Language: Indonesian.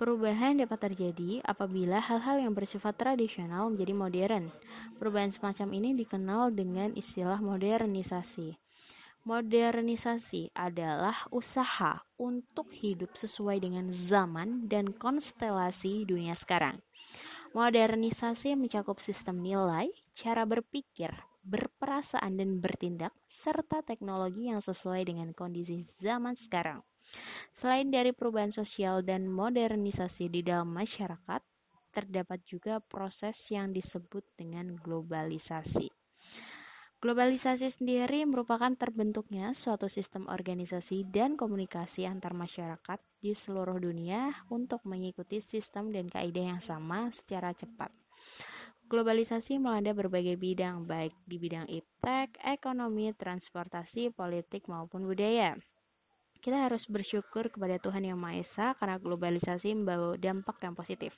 Perubahan dapat terjadi apabila hal-hal yang bersifat tradisional menjadi modern. Perubahan semacam ini dikenal dengan istilah modernisasi. Modernisasi adalah usaha untuk hidup sesuai dengan zaman dan konstelasi dunia sekarang. Modernisasi mencakup sistem nilai, cara berpikir, berperasaan, dan bertindak, serta teknologi yang sesuai dengan kondisi zaman sekarang. Selain dari perubahan sosial dan modernisasi di dalam masyarakat, terdapat juga proses yang disebut dengan globalisasi. Globalisasi sendiri merupakan terbentuknya suatu sistem organisasi dan komunikasi antar masyarakat di seluruh dunia untuk mengikuti sistem dan kaidah yang sama secara cepat. Globalisasi melanda berbagai bidang, baik di bidang iptek, ekonomi, transportasi, politik, maupun budaya. Kita harus bersyukur kepada Tuhan Yang Maha Esa karena globalisasi membawa dampak yang positif.